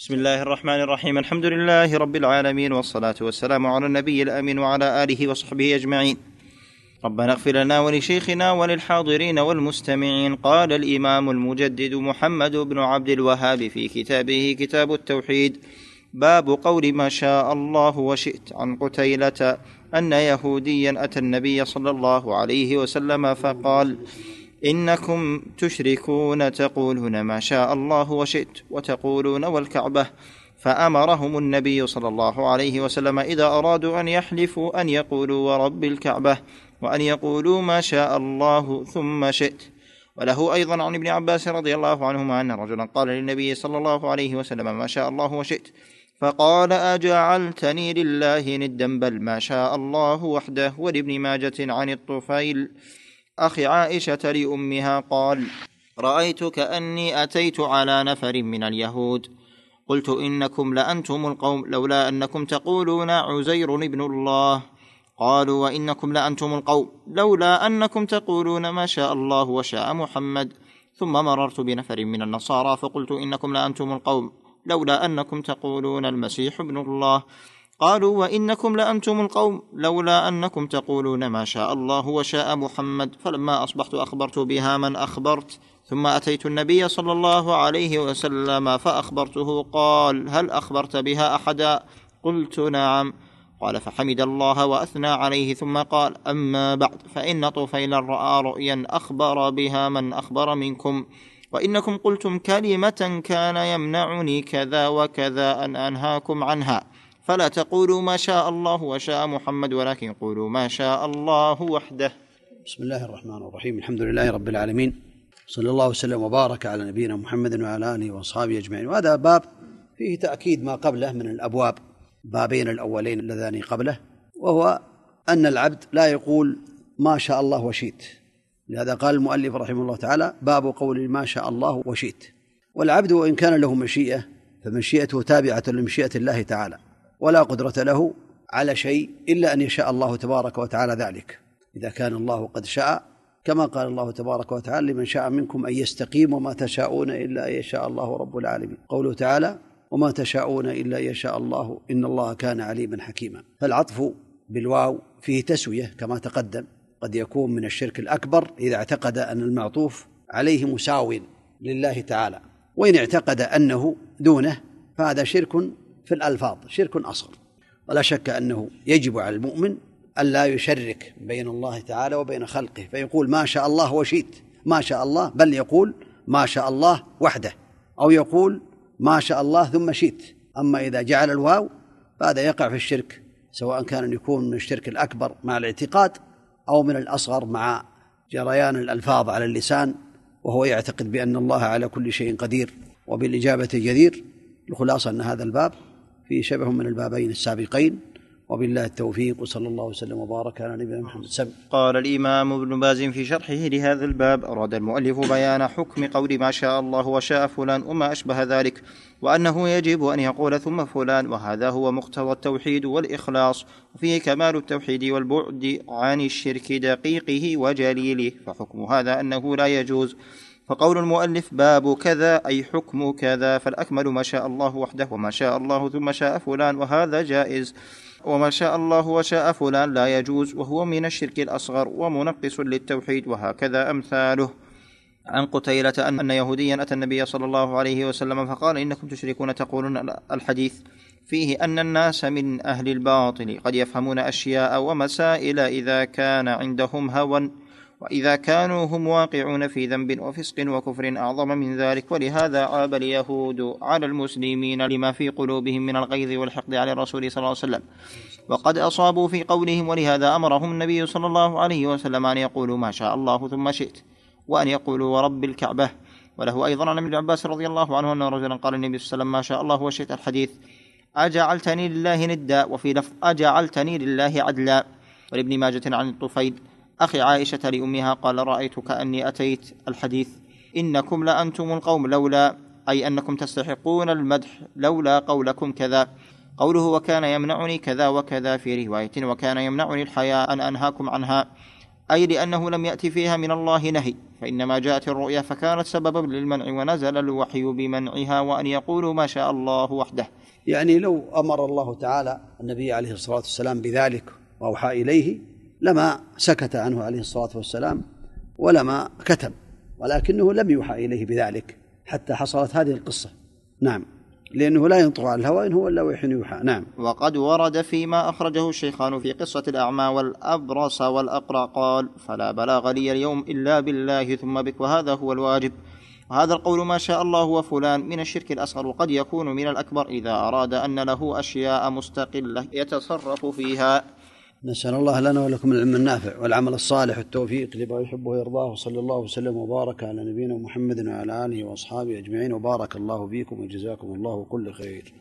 بسم الله الرحمن الرحيم. الحمد لله رب العالمين والصلاة والسلام على النبي الأمين وعلى آله وصحبه أجمعين. ربنا اغفر لنا ولشيخنا وللحاضرين والمستمعين. قال الإمام المجدد محمد بن عبد الوهاب في كتابه كتاب التوحيد باب قول ما شاء الله وشئت عن قتيلة أن يهوديا أتى النبي صلى الله عليه وسلم فقال إنكم تشركون تقولون ما شاء الله وشئت وتقولون والكعبة. فأمرهم النبي صلى الله عليه وسلم إذا أرادوا أن يحلفوا أن يقولوا ورب الكعبة وأن يقولوا ما شاء الله ثم شئت. وله أيضا عن ابن عباس رضي الله عنهما أن رجلا قال للنبي صلى الله عليه وسلم ما شاء الله وشئت. فقال أجعلتني لله ندا بل ما شاء الله وحده ولابن ماجة عن الطفيل. أخ عائشة لأمها قال رأيت كأني أتيت على نفر من اليهود. قلت إنكم لأنتم القوم لولا أنكم تقولون عزير ابن الله. قالوا وإنكم لأنتم القوم لولا أنكم تقولون ما شاء الله وشاء محمد. ثم مررت بنفر من النصارى فقلت إنكم لأنتم القوم لولا أنكم تقولون المسيح ابن الله. قالوا وإنكم لأنتم القوم لولا أنكم تقولون ما شاء الله وشاء محمد فلما أصبحت أخبرت بها من أخبرت. ثم أتيت النبي صلى الله عليه وسلم فأخبرته قال هل أخبرت بها أحدا؟ قلت نعم. قال فحمد الله وأثنى عليه. ثم قال أما بعد فإن طفيلا رأى رؤيا أخبر بها من أخبر منكم. وإنكم قلتم كلمة كان يمنعني كذا وكذا أن أنهاكم عنها. فلا تقولوا ما شاء الله وشاء محمد ولكن قولوا ما شاء الله وحده. بسم الله الرحمن الرحيم. الحمد لله رب العالمين. صلى الله وسلم وبارك على نبينا محمد وعلى آله وأصحابه أجمعين. وهذا باب فيه تأكيد ما قبله من الأبواب بابين الأولين اللذان قبله وهو أن العبد لا يقول ما شاء الله وشئت. لهذا قال المؤلف رحمه الله تعالى باب قول ما شاء الله وشئت. والعبد وان كان له مشيئة فمشيئته تابعة لمشيئة الله تعالى. ولا قدرة له على شيء إلا أن يشاء الله تبارك وتعالى ذلك. إذا كان الله قد شاء كما قال الله تبارك وتعالى لمن شاء منكم أن يستقيم وما تشاءون إلا أن يشاء الله رب العالمين. قوله تعالى وما تشاءون إلا أن يشاء الله إن الله كان عليما حكيما. فالعطف بالواو فيه تسوية كما تقدم. قد يكون من الشرك الأكبر إذا اعتقد أن المعطوف عليه مساو لله تعالى وإن اعتقد أنه دونه فهذا شرك في الألفاظ شرك أصغر. ولا شك أنه يجب على المؤمن ألا يشرك بين الله تعالى وبين خلقه فيقول ما شاء الله وشئت ما شاء الله بل يقول ما شاء الله وحده أو يقول ما شاء الله ثم شئت. أما إذا جعل الواو فهذا يقع في الشرك سواء كان يكون من الشرك الأكبر مع الاعتقاد أو من الأصغر مع جريان الألفاظ على اللسان وهو يعتقد بأن الله على كل شيء قدير وبالإجابة جدير. الخلاصة أن هذا الباب فيه شبه من البابين السابقين وبالله التوفيق وصلى الله وسلم وبارك على نبينا محمد. سم. قال الإمام ابن باز في شرحه لهذا الباب أراد المؤلف بيان حكم قول ما شاء الله وشاء فلان وما أشبه ذلك وأنه يجب أن يقول ثم فلان وهذا هو مقتضى التوحيد والإخلاص وفيه كمال التوحيد والبعد عن الشرك دقيقه وجليله فحكم هذا أنه لا يجوز. فقول المؤلف باب كذا أي حكم كذا فالأكمل ما شاء الله وحده وما شاء الله ثم شاء فلان وهذا جائز. وما شاء الله وشاء فلان لا يجوز وهو من الشرك الأصغر ومنقص للتوحيد وهكذا أمثاله. عن قتيلة أن يهوديا أتى النبي صلى الله عليه وسلم فقال إنكم تشركون تقولون الحديث فيه أن الناس من أهل الباطل قد يفهمون أشياء ومسائل إذا كان عندهم هوى. وإذا كانوا هم واقعون في ذنب وفسق وكفر أعظم من ذلك ولهذا عاب اليهود على المسلمين لما في قلوبهم من الغيظ والحقد على الرسول صلى الله عليه وسلم. وقد أصابوا في قولهم ولهذا أمرهم النبي صلى الله عليه وسلم أن يقولوا ما شاء الله ثم شئت وأن يقولوا ورب الكعبة. وله أيضا عن ابن عباس رضي الله عنه أن رجلا قال النبي صلى الله عليه وسلم ما شاء الله وشئت الحديث. أجعلتني لله ندا وفي لفظ أجعلتني لله عدلا. ولابن ماجة عن الطفيل أخي عائشة لأمها قال رأيت كأني أتيت الحديث. إنكم لأنتم القوم لولا أي أنكم تستحقون المدح لولا قولكم كذا. قوله وكان يمنعني كذا وكذا في رواية وكان يمنعني الحياء أن أنهاكم عنها. أي لأنه لم يأتي فيها من الله نهي. فإنما جاءت الرؤيا فكانت سببا للمنع ونزل الوحي بمنعها وأن يقولوا ما شاء الله وحده. يعني لو أمر الله تعالى النبي عليه الصلاة والسلام بذلك وأوحى إليه لما سكت عنه عليه الصلاة والسلام ولما كتب ولكنه لم يوحى إليه بذلك حتى حصلت هذه القصة. نعم. لأنه لا ينطق عن الهوى إن هو إلا وحي يوحى. نعم. وقد ورد فيما أخرجه الشيخان في قصة الأعمى والأبرص والأقرع قال فلا بلاغ لي اليوم إلا بالله ثم بك وهذا هو الواجب. وهذا القول ما شاء الله وفلان من الشرك الأصغر وقد يكون من الأكبر إذا أراد أن له أشياء مستقلة يتصرف فيها. نسأل الله لنا ولكم العلم النافع والعمل الصالح والتوفيق لما يحب ويرضاه وصلى الله وسلم وبارك على نبينا محمد وعلى آله وأصحابه أجمعين وبارك الله فيكم وجزاكم الله كل خير.